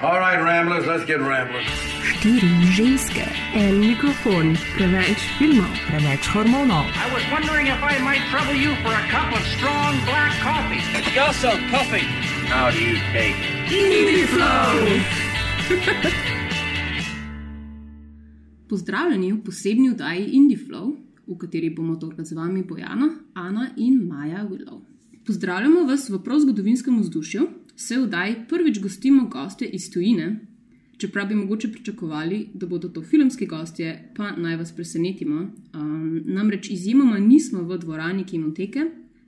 All right, Ramblers, let's get rambling. Štiri ženske, en mikrofon, preveč filmov, preveč hormonov. I was wondering if I might trouble you for a cup of strong black coffee. Also, coffee. How do you take? Pozdravljeni v posebni oddaji IndieFlow, v kateri bomo tokrat z vami Bojana, Ana in Maja Willow. Pozdravljamo vas v prav zgodovinskem vzdušju, se v oddaji prvič gostimo goste iz tujine, čeprav bi mogoče pričakovali, da bodo to filmski gostje, pa naj vas presenetimo. Um, namreč izjemoma nismo v dvorani kinoteke,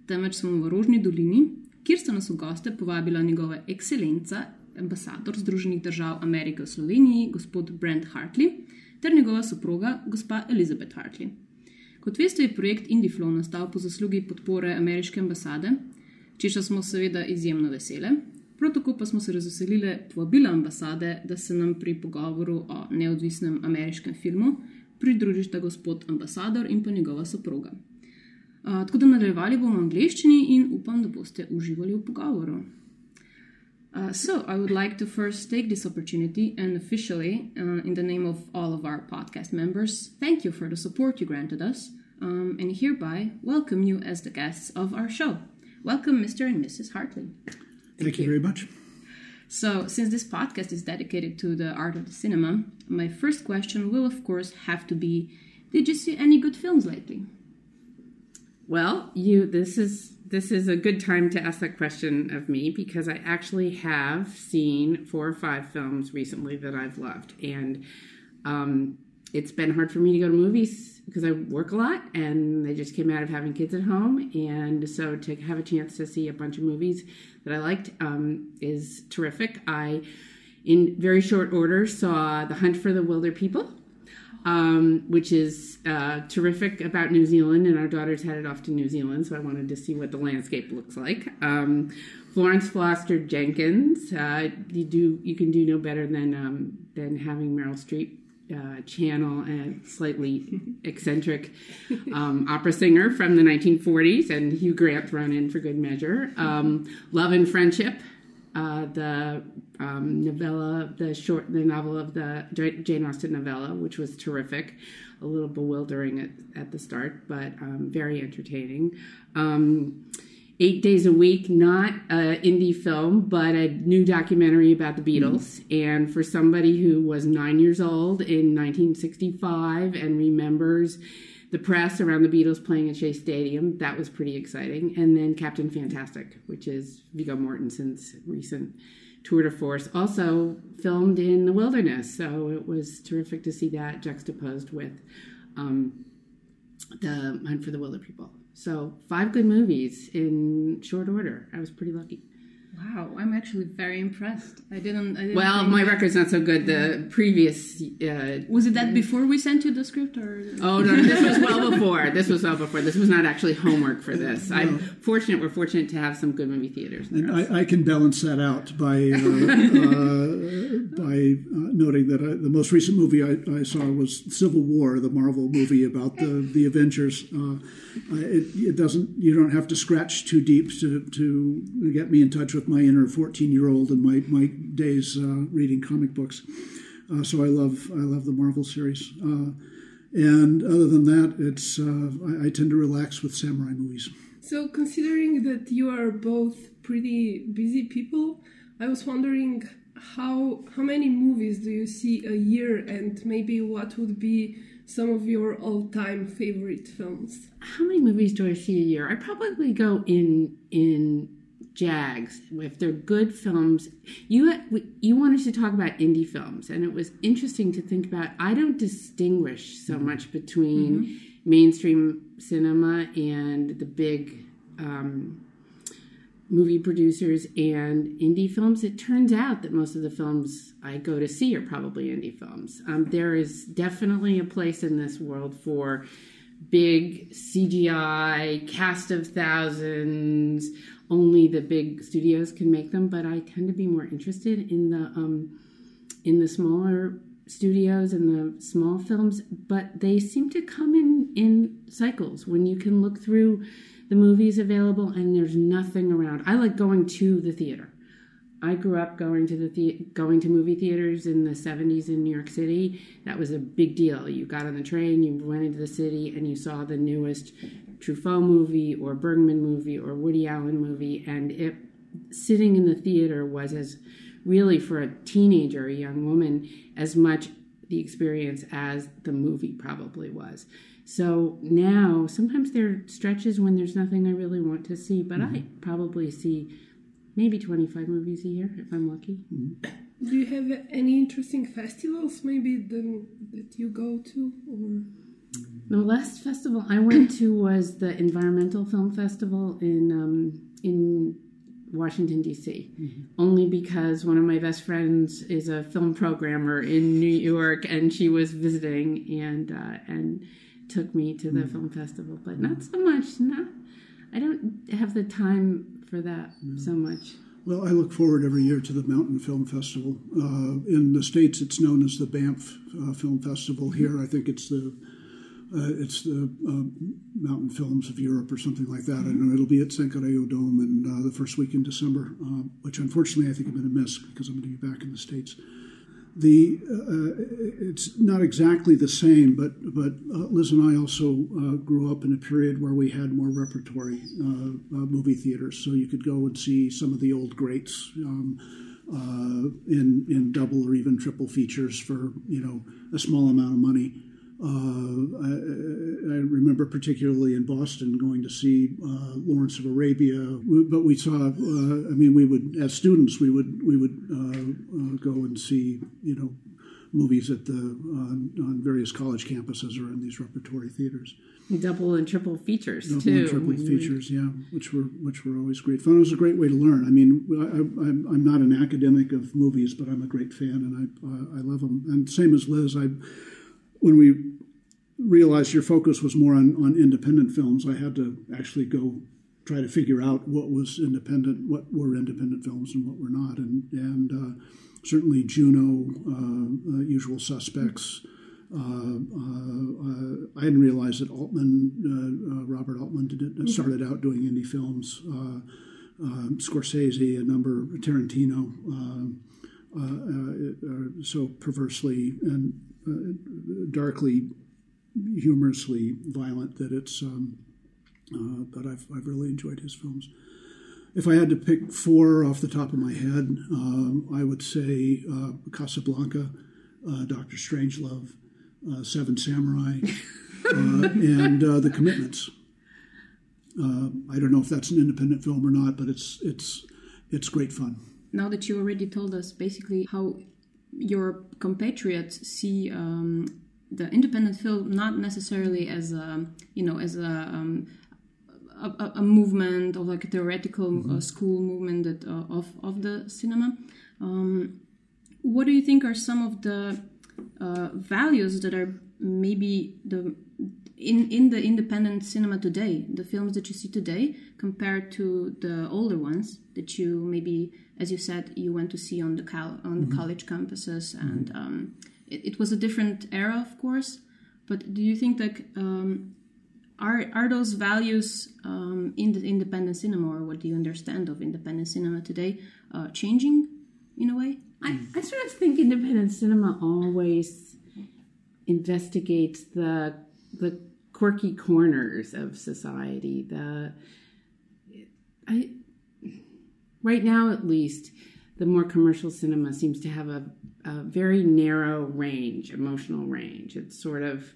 temveč smo v Rožni dolini, kjer sta nas v goste povabila njegova ekscelenca, ambasador Združenih držav Amerike v Sloveniji, gospod Brent Hartley, ter njegova soproga, gospa Elizabeth Hartley. Kot veste, je projekt IndieFlow nastal po zaslugi podpore ameriške ambasade, češa smo seveda izjemno vesele. Prav tako pa smo se razveselili povabila ambasade, da se nam pri pogovoru o neodvisnem ameriškem filmu pridružita gospod ambasador in pa njegova soproga. Uh, tako da nadaljevali bomo v angleščini in upam, da boste uživali v pogovoru. Uh, so, I would like to first take this opportunity and officially, uh, in the name of all of our podcast members, thank you for the support you granted us, um, and hereby welcome you as the guests of our show. Welcome, Mr. and Mrs. Hartley. Thank, you. very much. So, since this podcast is dedicated to the art of the cinema, my first question will, of course, have to be Did you see any good films lately? Well, you this is this is a good time to ask that question of me because I actually have seen four or five films recently that I've loved, and um, it's been hard for me to go to movies because I work a lot, and they just came out of having kids at home, and so to have a chance to see a bunch of movies that I liked um, is terrific. I, in very short order, saw The Hunt for the Wilderpeople um, which is uh, terrific about New Zealand. And our daughter's headed off to New Zealand, so I wanted to see what the landscape looks like. Um, Florence Foster Jenkins, uh, you do you can do no better than um, than having Meryl Streep. Uh, channel a slightly eccentric um, opera singer from the 1940s, and Hugh Grant thrown in for good measure. Um, Love and Friendship, uh, the um, novella, the short, the novel of the Jane Austen novella, which was terrific, a little bewildering at, at the start, but um, very entertaining. Eight days a week, not an indie film, but a new documentary about the Beatles. Mm-hmm. And for somebody who was nine years old in 1965 and remembers the press around the Beatles playing at Shea Stadium. That was pretty exciting. And then Captain Fantastic, which is Viggo Mortensen's recent tour de force, also filmed in the wilderness. So it was terrific to see that juxtaposed with um, the Hunt for the Wilderpeople. So five good movies in short order. I was pretty lucky. Wow, I'm actually very impressed. I didn't. I didn't well, my that... record's not so good. The previous uh, was it that before we sent you the script, or oh no, this was well before. This was well before. This was not actually homework for this. No. I'm fortunate. We're fortunate to have some good movie theaters. I, I, can balance that out by uh, uh, by uh, noting that I, the most recent movie I, I, saw was Civil War, the Marvel movie about the the Avengers. Uh, it, it doesn't. You don't have to scratch too deep to to get me in touch with my inner 14 year old and my, my days uh, reading comic books. Uh, so I love I love the Marvel series. Uh, and other than that, it's uh, I, I, tend to relax with samurai movies. So considering that you are both pretty busy people, I was wondering how how many movies do you see a year, and maybe what would be some of your all-time favorite films? How many movies do I see a year? I probably go in in Jags, if they're good films, you you wanted to talk about indie films, and it was interesting to think about. I don't distinguish so mm-hmm. much between mm-hmm. mainstream cinema and the big um, movie producers and indie films. It turns out that most of the films I go to see are probably indie films. Um, there is definitely a place in this world for big CGI, cast of thousands, only the big studios can make them, but I tend to be more interested in the um, in the smaller studios and the small films. But they seem to come in in cycles when you can look through the movies available and there's nothing around. I like going to the theater. I grew up going to the, the going to movie theaters in the 70s in New York City. That was a big deal. You got on the train, you went into the city, and you saw the newest Truffaut movie or Bergman movie or Woody Allen movie, and it sitting in the theater was as really for a teenager, a young woman, as much the experience as the movie probably was. So now, sometimes there are stretches when there's nothing I really want to see, but I mm-hmm. probably see maybe 25 movies a year if I'm lucky. Do you have any interesting festivals maybe the, that you go to or The last festival I went to was the Environmental Film Festival in um, in Washington D.C. Only because one of my best friends is a film programmer in New York, and she was visiting and uh, and took me to the film festival. But not so much. Not I don't have the time for that so much. Well, I look forward every year to the Mountain Film Festival. Uh, in the states, it's known as the Banff uh, Film Festival. Here, I think it's the uh, it's the uh, Mountain Films of Europe or something like that. I know it'll be at Cankarjev Dom in uh, the first week in December, uh, which unfortunately I think I'm going to miss because I'm going to be back in the states. The uh, it's not exactly the same, but but uh, Liz and I also uh, grew up in a period where we had more repertory uh, uh, movie theaters, so you could go and see some of the old greats um, uh, in in double or even triple features for you know a small amount of money. Uh, I, I remember particularly in Boston going to see uh, Lawrence of Arabia, but we saw. Uh, I mean, we would as students we would we would uh, uh, go and see you know movies at the on, on various college campuses or in these repertory theaters. Double and triple features Double too. and triple you- features, yeah, which were which were always great fun. It was a great way to learn. I mean, I, I'm, I'm not an academic of movies, but I'm a great fan, and I uh, I love them. And same as Liz, I when we realized your focus was more on, on independent films, I had to actually go try to figure out what was independent, what were independent films, and what were not. And and uh, certainly Juno, uh, uh, Usual Suspects. Uh, uh, I hadn't realized that Altman, uh, uh, Robert Altman, did it, started out doing indie films. Uh, um, Scorsese, a number, Tarantino, um, uh, uh, uh, so perversely and darkly, humorously violent that it's. Um, uh, but I've, I've really enjoyed his films. If I had to pick four off the top of my head, um, I would say uh, Casablanca, uh, Doctor Strangelove, uh, Seven Samurai, uh, and uh, The Commitments. Uh, I don't know if that's an independent film or not, but it's it's it's great fun. Now that you already told us basically how your compatriots see um, the independent film not necessarily as a you know as a um, a, a- movement or like a theoretical uh, school movement that uh, of of the cinema. Um, what do you think are some of the uh, values that are maybe the in in the independent cinema today, the films that you see today, compared to the older ones that you maybe, as you said, you went to see on the cal- on the college campuses, and um, it, it was a different era, of course. But do you think like um, are are those values um, in the independent cinema, or what do you understand of independent cinema today, uh, changing in a way? I, I sort of think independent cinema always investigates the the quirky corners of society. The I right now at least the more commercial cinema seems to have a, a very narrow range, emotional range. It's sort of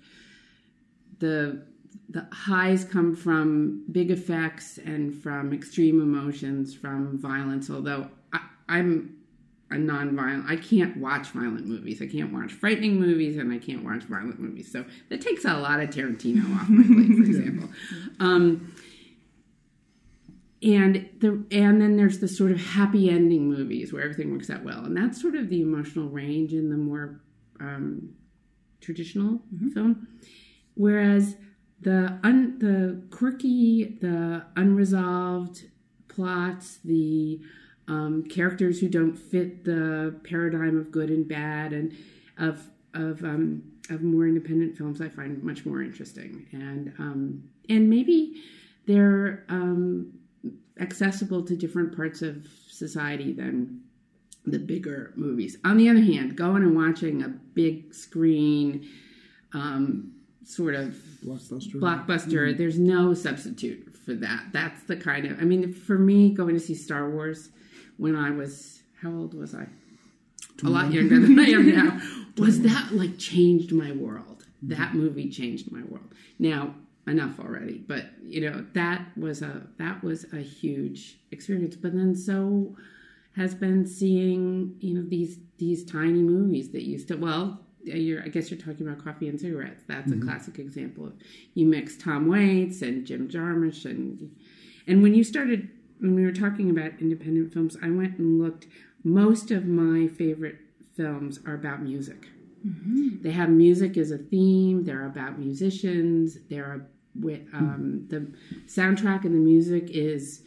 the the highs come from big effects and from extreme emotions, from violence. Although I, I'm a non-violent, I can't watch violent movies. I can't watch frightening movies, and I can't watch violent movies. So that takes a lot of Tarantino off my plate, for example. Um, and the and then there's the sort of happy ending movies where everything works out well, and that's sort of the emotional range in the more um, traditional film. Whereas the un, the quirky, the unresolved plots, the um, characters who don't fit the paradigm of good and bad, and of of um, of more independent films, I find much more interesting, and um, and maybe they're um, accessible to different parts of society than the bigger movies. On the other hand, going and watching a big screen um, sort of Blockbuster. blockbuster, there's no substitute for that. That's the kind of I mean, for me, going to see Star Wars when I was how old was I? A lot younger than I am now. Was that like changed my world? That movie changed my world. Now enough already, but you know that was a that was a huge experience. But then so has been seeing you know these these tiny movies that used to well you're, I guess you're talking about coffee and cigarettes. That's a mm-hmm. classic example of you mix Tom Waits and Jim Jarmusch and and when you started when we were talking about independent films, I went and looked. Most of my favorite films are about music. They have music as a theme. They're about musicians. They're with um, the soundtrack and the music is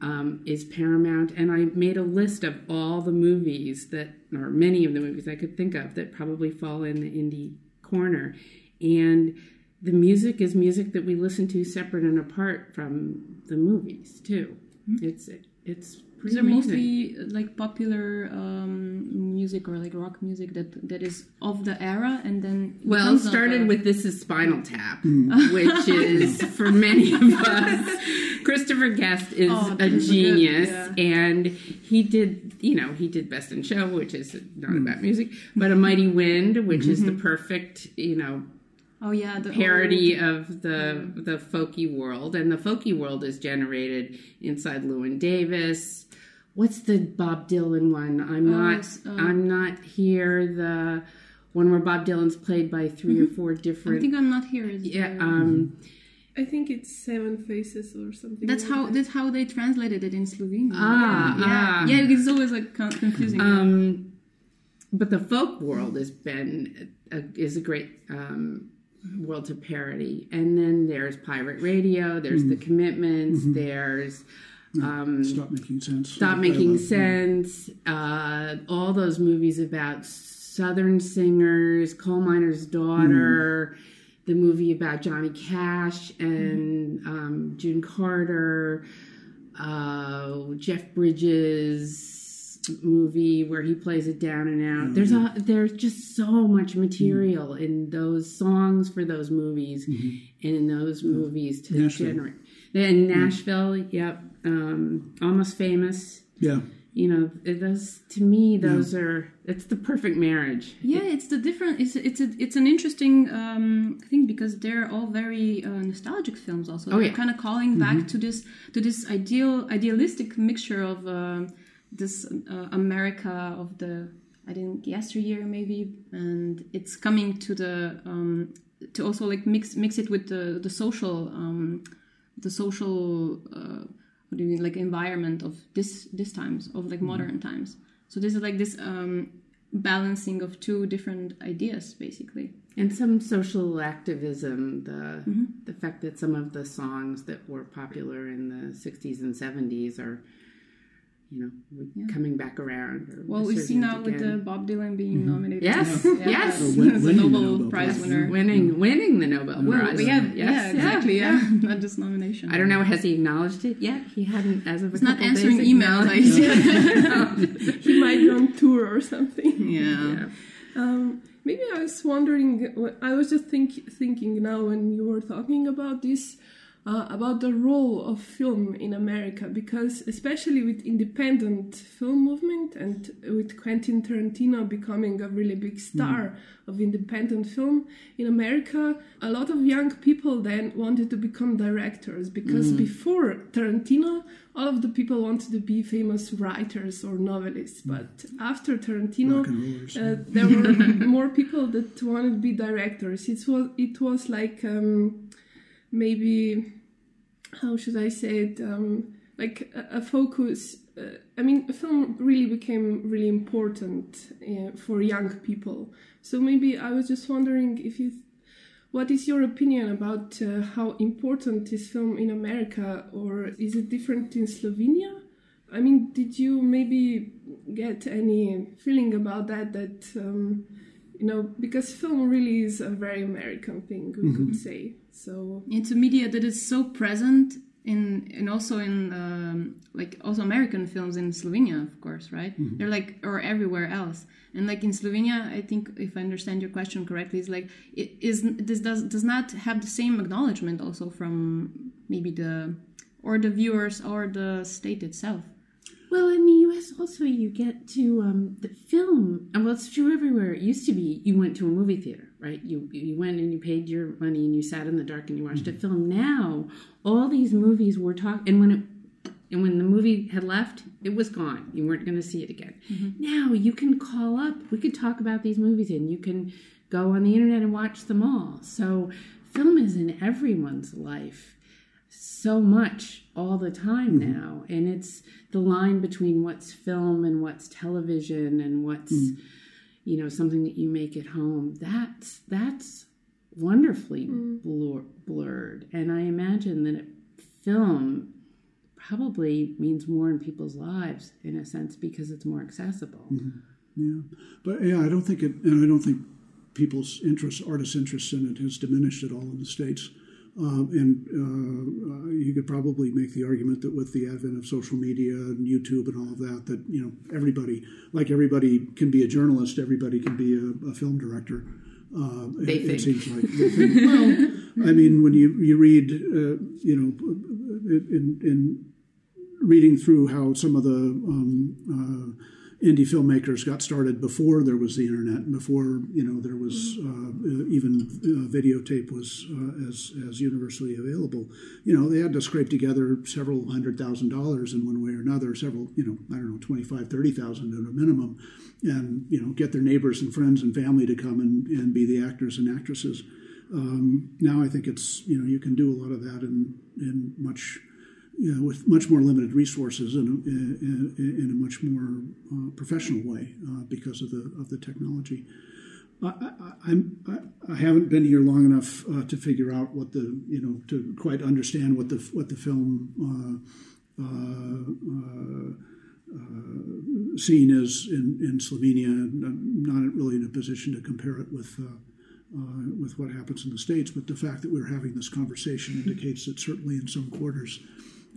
um, is paramount. And I made a list of all the movies that, or many of the movies I could think of that probably fall in the indie corner. And the music is music that we listen to separate and apart from the movies too. It's it's pretty These are amazing. mostly uh, like popular um, music or like rock music that that is of the era, and then Well, becomes started the- with This is Spinal Tap, which is for many of us. Christopher Guest is Oh, a Christopher genius, Guest, and he did, you know, he did Best in Show, which is not Mm. about music, but A Mighty Wind, which is the Mm-hmm. perfect, you know, oh yeah the parody old- of the the folky world, and the folky world is generated inside Llewyn Davis. What's the Bob Dylan one? I'm not. it's, uh, I'm not here. The one where Bob Dylan's played by 3 or four different I different. think I'm not here. Is yeah. the- Um. I think it's Seven Faces or something. that's like how that. that's how they translated it in Slovenian. Ah. yeah, ah. yeah, it's always like confusing. Um, but the folk world has been a, is a great um, world to parody, and then there's pirate radio. There's the commitments. There's um, Stop making sense. Stop Making Sense. Uh, all those movies about Southern singers, Coal Miner's Daughter, the movie about Johnny Cash and um, June Carter, uh, Jeff Bridges movie where he plays it down and out. There's a there's just so much material in those songs for those movies and in those movies to Nashville. generate. Then Nashville, yep, um, almost famous. Yeah. You know, it- those to me, those are it's the perfect marriage. yeah, it's the different. It's it's a, it's an interesting um, thing because they're all very uh, nostalgic films. Also, Oh, they're yeah. kind of calling back to this to this ideal idealistic mixture of um this uh, America of the I think yesteryear maybe, and it's coming to the um, to also like mix mix it with the the social um, the social uh, what do you mean like environment of this this times of like modern times. So this is like this um, balancing of two different ideas basically. And some social activism, the Mm-hmm. the fact that some of the songs that were popular in the '60s and '70s are, you know, re- coming back around. Or Well, we see resurgent now with the. Bob Dylan being nominated. Yes, Yeah. yes. as Win- a winning the Nobel, Nobel Prize Prize. winner. winning winning the Nobel Well, Prize. yeah, Yes, yeah, exactly. Yeah, not just nomination. I don't know. Has he acknowledged it yet? He hadn't, as of a He's not answering days, emails. I acknowledged he might be on tour or something. yeah. Yeah. Um, maybe I was wondering. I was just think, thinking now when you were talking about this, uh, about the role of film in America, because especially with independent film movement and with Quentin Tarantino becoming a really big star of independent film in America, a lot of young people then wanted to become directors because before Tarantino, all of the people wanted to be famous writers or novelists, but after Tarantino, Rock and rollers. uh, there were more people that wanted to be directors. It was it was like um, maybe how should I say it? Um, like a, a focus. Uh, I mean, film really became really important uh, for young people. So maybe I was just wondering if you. What is your opinion about uh, how important is film in America, or is it different in Slovenia? I mean, did you maybe get any feeling about that? That um, you know, because film really is a very American thing, we could say. So It's a media that is so present in and also in um, like also American films in Slovenia, of course, right? They're like or everywhere else. And like in Slovenia, I think if I understand your question correctly, is like it is this does does not have the same acknowledgement also from maybe the or the viewers or the state itself. Well, in the U.S. also you get to um, the film, and well, it's true everywhere. It used to be you went to a movie theater, right? You you went and you paid your money and you sat in the dark and you watched a mm-hmm. film. Now all these movies were talking, and when it and when the movie had left, it was gone. You weren't going to see it again. Mm-hmm. Now you can call up. We could talk about these movies, and you can go on the internet and watch them all. So film is in everyone's life so much all the time mm-hmm. now and it's the line between what's film and what's television and what's mm. You know something that you make at home that's that's wonderfully mm-hmm. blur- blurred. And i imagine that film probably means more in people's lives in a sense because it's more accessible. Mm-hmm. Yeah, but yeah, I don't think it, and I don't think people's interest, artists' interest in it, has diminished at all in the states. Um, and uh, uh, you could probably make the argument that with the advent of social media and YouTube and all of that, that you know everybody, like everybody, can be a journalist. Everybody can be a, a film director. Uh, They it, think. it seems like. they think. well, I mean, when you you read, uh, you know, in in reading through how some of the um, uh, indie filmmakers got started before there was the internet, before you know there was uh, even uh, videotape was uh, as as universally available. You know, they had to scrape together several hundred thousand dollars in one way or another, several you know I don't know twenty five thirty thousand at a minimum, and you know get their neighbors and friends and family to come and, and be the actors and actresses. Um, now I think it's you know you can do a lot of that in in much you know, with much more limited resources in a, in, a much more uh, professional way uh, because of the of the technology. I, I, I, haven't been here long enough uh, to figure out what the you know to quite understand what the what the film uh, uh, uh, scene is in, in Slovenia. I'm not really in a position to compare it with. Uh, uh, with what happens in the states, but the fact that we're having this conversation indicates that certainly in some quarters,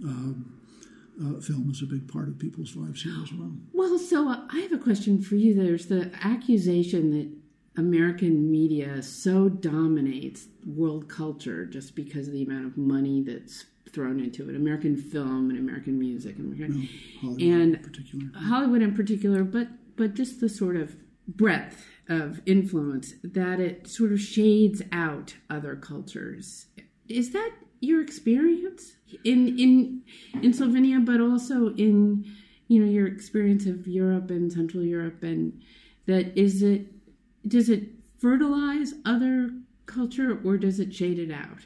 uh, film is a big part of people's lives here as well. Well, so uh, I have a question for you. There's the accusation that American media so dominates world culture just because of the amount of money that's thrown into it. American film and American music and American, Hollywood and in particular. Hollywood in particular, but but just the sort of breadth of influence that it sort of shades out other cultures. Is that your experience in in in Slovenia, but also in you know your experience of Europe and Central Europe, and that is it? Does it fertilize other culture or does it shade it out?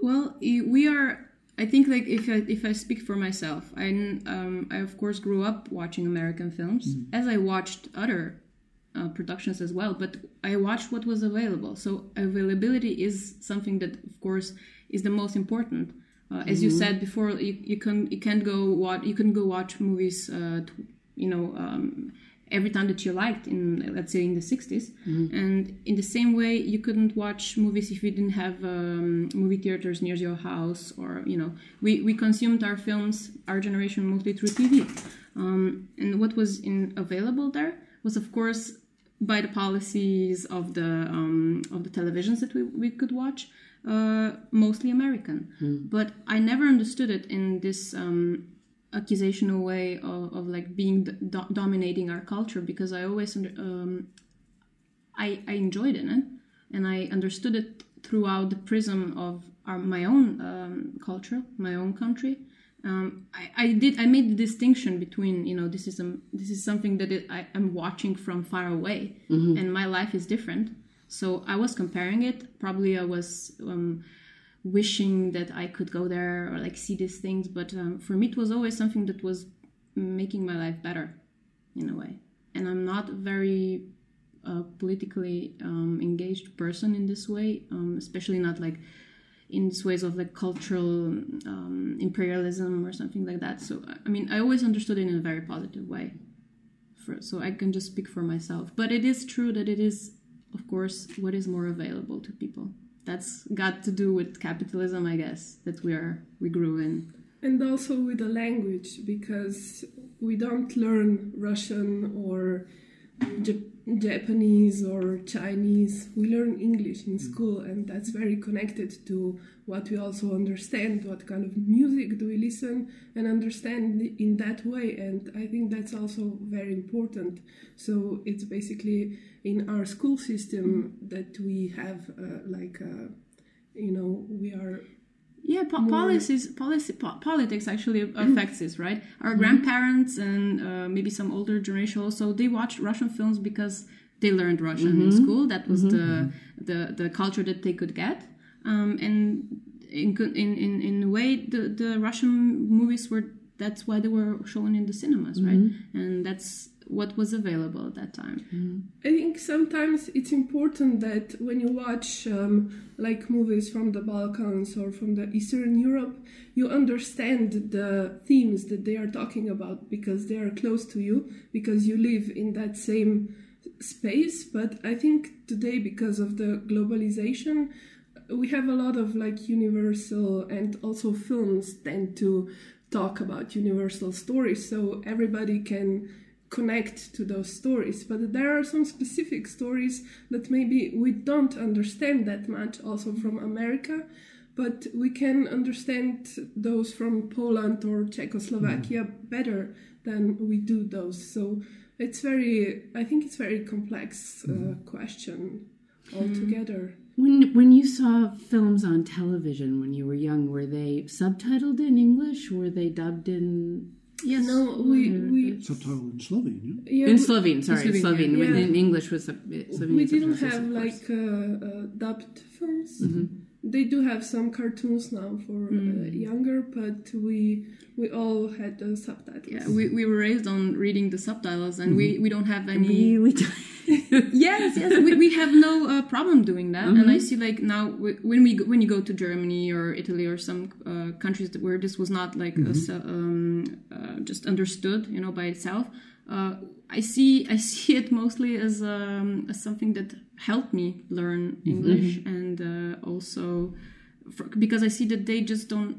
Well, we are. I think like if I if I speak for myself, I um, I of course grew up watching American films as I watched other uh, productions as well. But I watched what was available. So availability is something that of course is the most important. Uh, as you said before, you, you can you can't go watch you can go watch movies. Uh, t- you know. Um, every time that you liked in let's say in the 60s and in the same way you couldn't watch movies if you didn't have um, movie theaters near your house or you know we, we consumed our films our generation mostly through tv um, and what was in available there was of course by the policies of the um, of the televisions that we, we could watch uh, mostly american. But i never understood it in this um, accusational way of, of like being do- dominating our culture because I always under, um, I I enjoyed in it and I understood it throughout the prism of our my own um, culture, my own country. Um, I, I did I made the distinction between you know this is a, this is something that it, I, I'm watching from far away. And my life is different. So I was comparing it. Probably I was. Um, wishing that I could go there or like see these things. But um, for me, it was always something that was making my life better in a way. And I'm not very uh, politically um, engaged person in this way, um, especially not like in ways of like cultural um, imperialism or something like that. So I mean, I always understood it in a very positive way. For, so I can just speak for myself. But it is true that it is, of course, what is more available to people. that's got to do with capitalism, I guess, that we are we grew in. and also with the language because we don't learn Russian or Jap- Japanese or Chinese. We learn English in school, and that's very connected to what we also understand. What kind of music do we listen and understand in that way? And I think that's also very important. So it's basically in our school system that we have uh, like. Uh, you know, we are Yeah, po- policies, policy, po- politics actually Mm-hmm. affects this, right? Our grandparents and uh, maybe some older generation also they watched Russian films because they learned Russian in Mm-hmm. school. That was the, the the culture that they could get, um, and in in in in a way, the the Russian movies were that's why they were shown in the cinemas, right? Mm-hmm. And that's what was available at that time. I think sometimes it's important that when you watch um, like movies from the Balkans or from the Eastern Europe, you understand the themes that they are talking about because they are close to you, because you live in that same space. But I think today, because of the globalization, we have a lot of like universal and also films tend to talk about universal stories, so everybody can connect to those stories. But there are some specific stories that maybe we don't understand that much, also from America. But we can understand those from Poland or Czechoslovakia mm-hmm. better than we do those. So it's very, I think it's very complex uh, mm-hmm. question altogether. Mm. When when you saw films on television when you were young, were they subtitled in English? Were they dubbed in Yes, No, we we Subtitle in Slovene, yeah? yeah, in we- Slovene? Sorry, Slovene, Slovene. When yeah. in English was sub- Slovenian we didn't have like uh, uh, dubbed films. Mm-hmm. They do have some cartoons now for uh, younger, but we we all had the subtitles. Yeah, we, we were raised on reading the subtitles, and we, we don't have any. really. yes, yes, we, we have no uh, problem doing that. And Mm-hmm. I see like now when we when you go to Germany or Italy or some uh, countries where this was not like Mm-hmm. se- um, uh, just understood, you know, by itself. I see I see it mostly as um, as something that helped me learn Mm-hmm. English and uh, also for, because I see that they just don't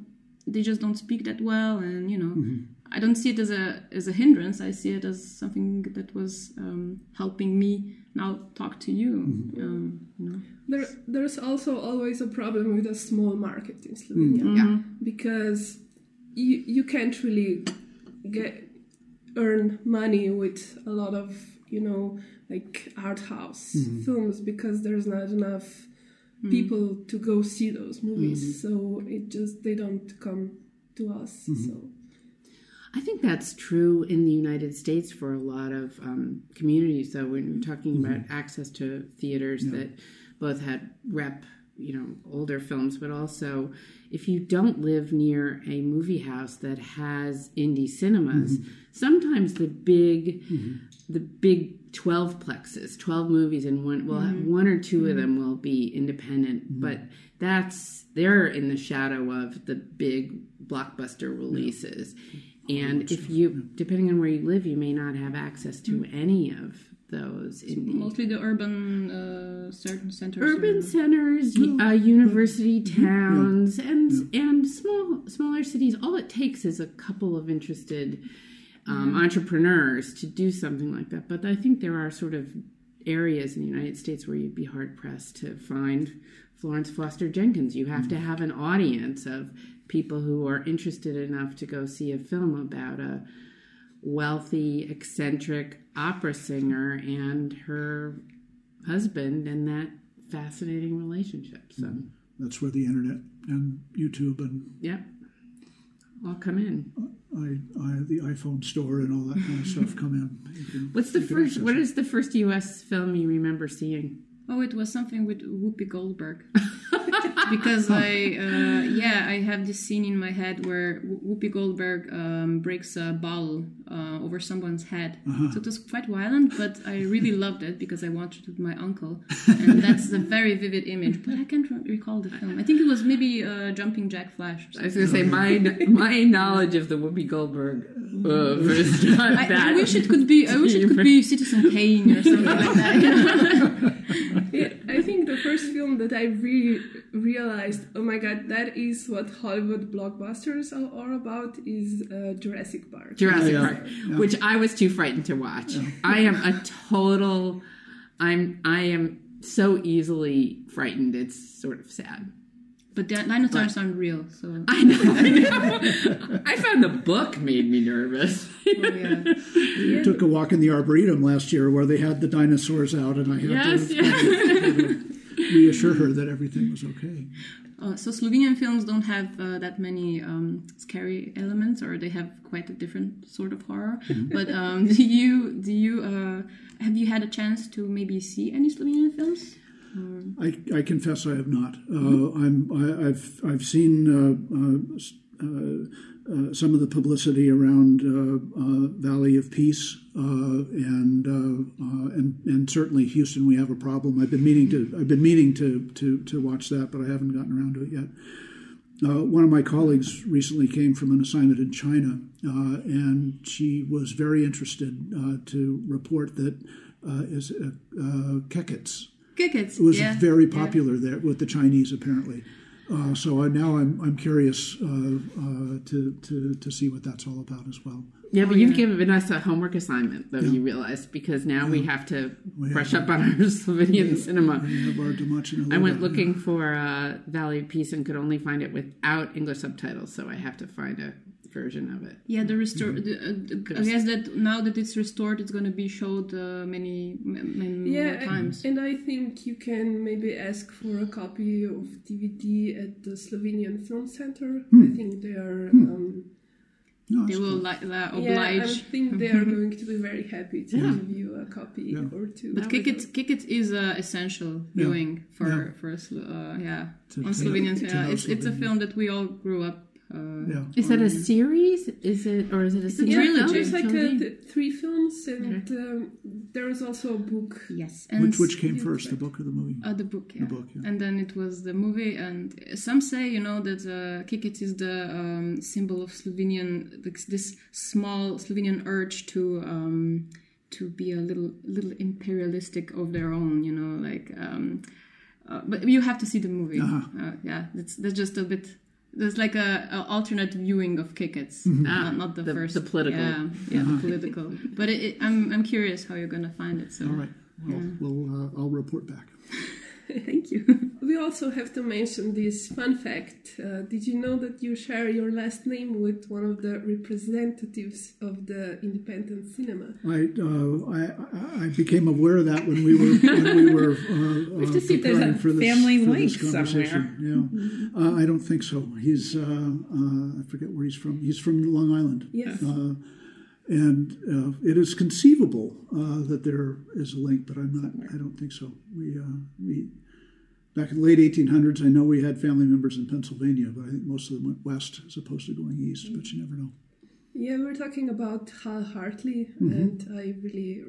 they just don't speak that well and you know I don't see it as a as a hindrance. I see it as something that was um, helping me now talk to you. Um, you know. There, there's also always a problem with a small market in Slovenia because you you can't really get earn money with a lot of you know like art house mm-hmm. films because there's not enough mm-hmm. people to go see those movies. Mm-hmm. So it just they don't come to us so. I think that's true in the United States for a lot of um, communities. Though when we're talking about access to theaters that both had rep, you know, older films, but also if you don't live near a movie house that has indie cinemas, sometimes the big, mm-hmm. the big twelve plexes, twelve movies in one, well, mm-hmm. one or 2 of mm-hmm. them will be independent, but that's they're in the shadow of the big blockbuster releases. And if you, depending on where you live, you may not have access to any of those indie. Mostly the urban uh, certain centers. Urban centers, uh, university towns, and and small smaller cities. All it takes is a couple of interested um, mm-hmm. entrepreneurs to do something like that. But I think there are sort of areas in the United States where you'd be hard pressed to find Florence Foster Jenkins. You have to mm-hmm. have an audience of people who are interested enough to go see a film about a wealthy, eccentric opera singer and her husband and that fascinating relationship. So, mm-hmm. That's where the internet and YouTube and yep, all come in. Uh, I, I, the iPhone store and all that kind of stuff come in. Can- What's the first? What is the first U.S. film you remember seeing? Oh, it was something with Whoopi Goldberg. because I, uh, yeah, I have this scene in my head where Whoopi Goldberg um, breaks a bottle uh, over someone's head. So it was quite violent, but I really loved it because I watched it with my uncle, and that's a very vivid image. But I can't re- recall the film. I think it was maybe uh, Jumping Jack Flash. Or I was going to say my my knowledge of the Whoopi Goldberg uh, is not I, that. I wish it could be. I wish it could be Citizen Kane or something like that. You know? Yeah, I think the first film that I really realized, oh my god, that is what Hollywood blockbusters are all about is uh, Jurassic Park. Jurassic Yeah, Park, yeah. which I was too frightened to watch. I am a total. I'm. I am so easily frightened. It's sort of sad. But the dinosaurs aren't real, so. I know. I know. I found the book made me nervous. Oh, yeah. We took a walk in the Arboretum last year where they had the dinosaurs out, and I had yes, to yes. reassure her that everything was okay. Uh, so Slovenian films don't have uh, that many um, scary elements, or they have quite a different sort of horror. But um, do you do you uh, have you had a chance to maybe see any Slovenian films? I, I confess I have not. Uh, I'm, I, I've I've seen uh, some of the publicity around uh, uh, Valley of Peace, uh, and, uh, uh, and and certainly Houston. We have a problem. I've been meaning to I've been meaning to to to watch that, but I haven't gotten around to it yet. Uh, one of my colleagues recently came from an assignment in China, uh, and she was very interested uh, to report that uh, is uh, uh, Kekec Kickets. was yeah. very yeah. popular there with the Chinese, apparently. Uh, so I, now I'm I'm curious uh, uh, to to to see what that's all about as well. Yeah, but you've given us a homework assignment, though you realize, because now we have to brush up on our Slovenian cinema. We have our Domaćin I went Loda. looking for uh, Valley of Peace and could only find it without English subtitles, so I have to find a version of it. Yeah, the restore. The, uh, I guess that now that it's restored, it's going to be showed uh, many, many Yeah, more times. and I think you can maybe ask for a copy of DVD at the Slovenian Film Center. I think they are. Um, No, they will cool. li- uh, yeah, I think they are going to be very happy to give you a copy or two. But Kick It, Kick It is uh, essential viewing for Yeah. for a uh, yeah To- on to- Slovenians. Yeah, it's it's a film that we all grew up. Uh, yeah. Is it a series? Is it or is it a a single trilogy. film? There's like uh, Trilogy? th- three films, and um, there is also a book. Yes, and Which which came you- first, the book or the movie? Uh, the book, yeah. book, yeah. And then it was the movie, and some say, you know, that uh, Kekec is the um, symbol of Slovenian, this, this small Slovenian urge to um, to be a little little imperialistic of their own, you know, like. Um, uh, but you have to see the movie. Uh-huh. Uh, yeah, that's that's just a bit. There's like a, a alternate viewing of Kikits, Mm-hmm. Ah, not, not the, the- first. the political. Yeah, yeah, the political. But it, it, I'm I'm curious how you're gonna find it. So All right. Well, we'll uh, I'll report back. thank you. We also have to mention this fun fact. Uh, did you know that you share your last name with one of the representatives of the independent cinema? I, uh, I I- I became aware of that when we were when we were uh, have uh, to see if there's preparing a for this, family for link this conversation. Yeah, uh, I don't think so. He's uh, uh, I forget where he's from. He's from Long Island. Yes. And uh, it is conceivable uh, that there is a link, but I'm not. I don't think so. We uh, we back in the late 1800s. I know we had family members in Pennsylvania, but I think most of them went west as opposed to going east. But you never know. Yeah, we're talking about Hal Hartley, and I really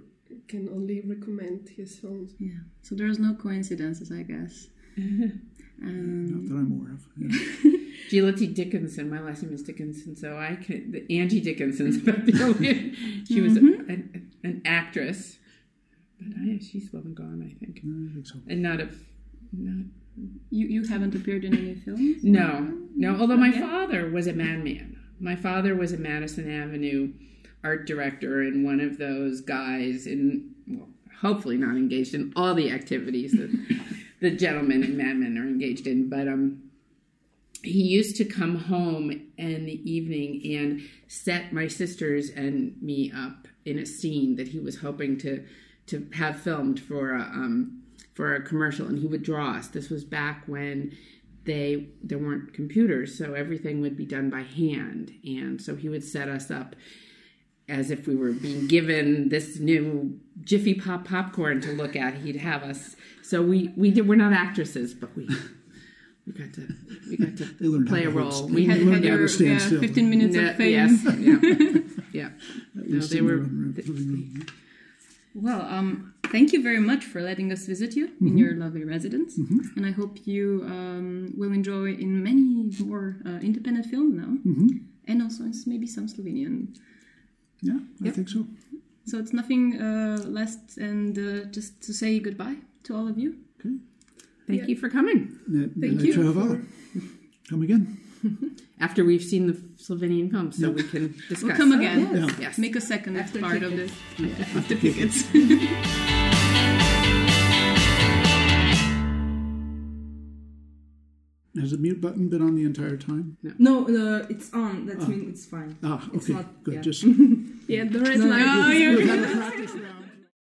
can only recommend his films. Yeah. So there's no coincidences, I guess. Um, Not that I'm aware of. Yeah. Sheila T. Dickinson. My last name is Dickinson, so I can. The Angie Dickinson's about the only. She was an, an actress, but I, she's long gone, I think, I think so. and not a. Not, you you haven't appeared in any films? no, no. Although my father was a madman. My father was a Madison Avenue art director and one of those guys in, well, hopefully not engaged in all the activities that the gentlemen and madmen are engaged in, but um, he used to come home in the evening and set my sisters and me up in a scene that he was hoping to to have filmed for a um, for a commercial, and he would draw us. This was back when they there weren't computers, so everything would be done by hand, and so he would set us up as if we were being given this new Jiffy Pop popcorn to look at. He'd have us. So we we did. We're not actresses, but we we got to we got to They learned play how a to role. hold- We Had, had how to your stand yeah, still. 15 minutes Yeah, of fame. Yes, yeah, yeah. No, they were. their own living room. Well, um, thank you very much for letting us visit you in your lovely residence, and I hope you um, will enjoy in many more uh, independent films now, and also maybe some Slovenian. Yeah, I Yep. think so. So it's nothing uh, less and uh, just to say goodbye to all of you. Okay. Thank Yeah. you for coming. Thank you Trevor. Come again. After we've seen the Slovenian film, so we can discuss. We'll come again. Yeah. Yes. Make a second After part of this. tickets. After tickets. Has the mute button been on the entire time? No, uh, it's on. That means it's fine. Ah, It's okay, not- good. yeah. Just Yeah, the red No, light. no, is-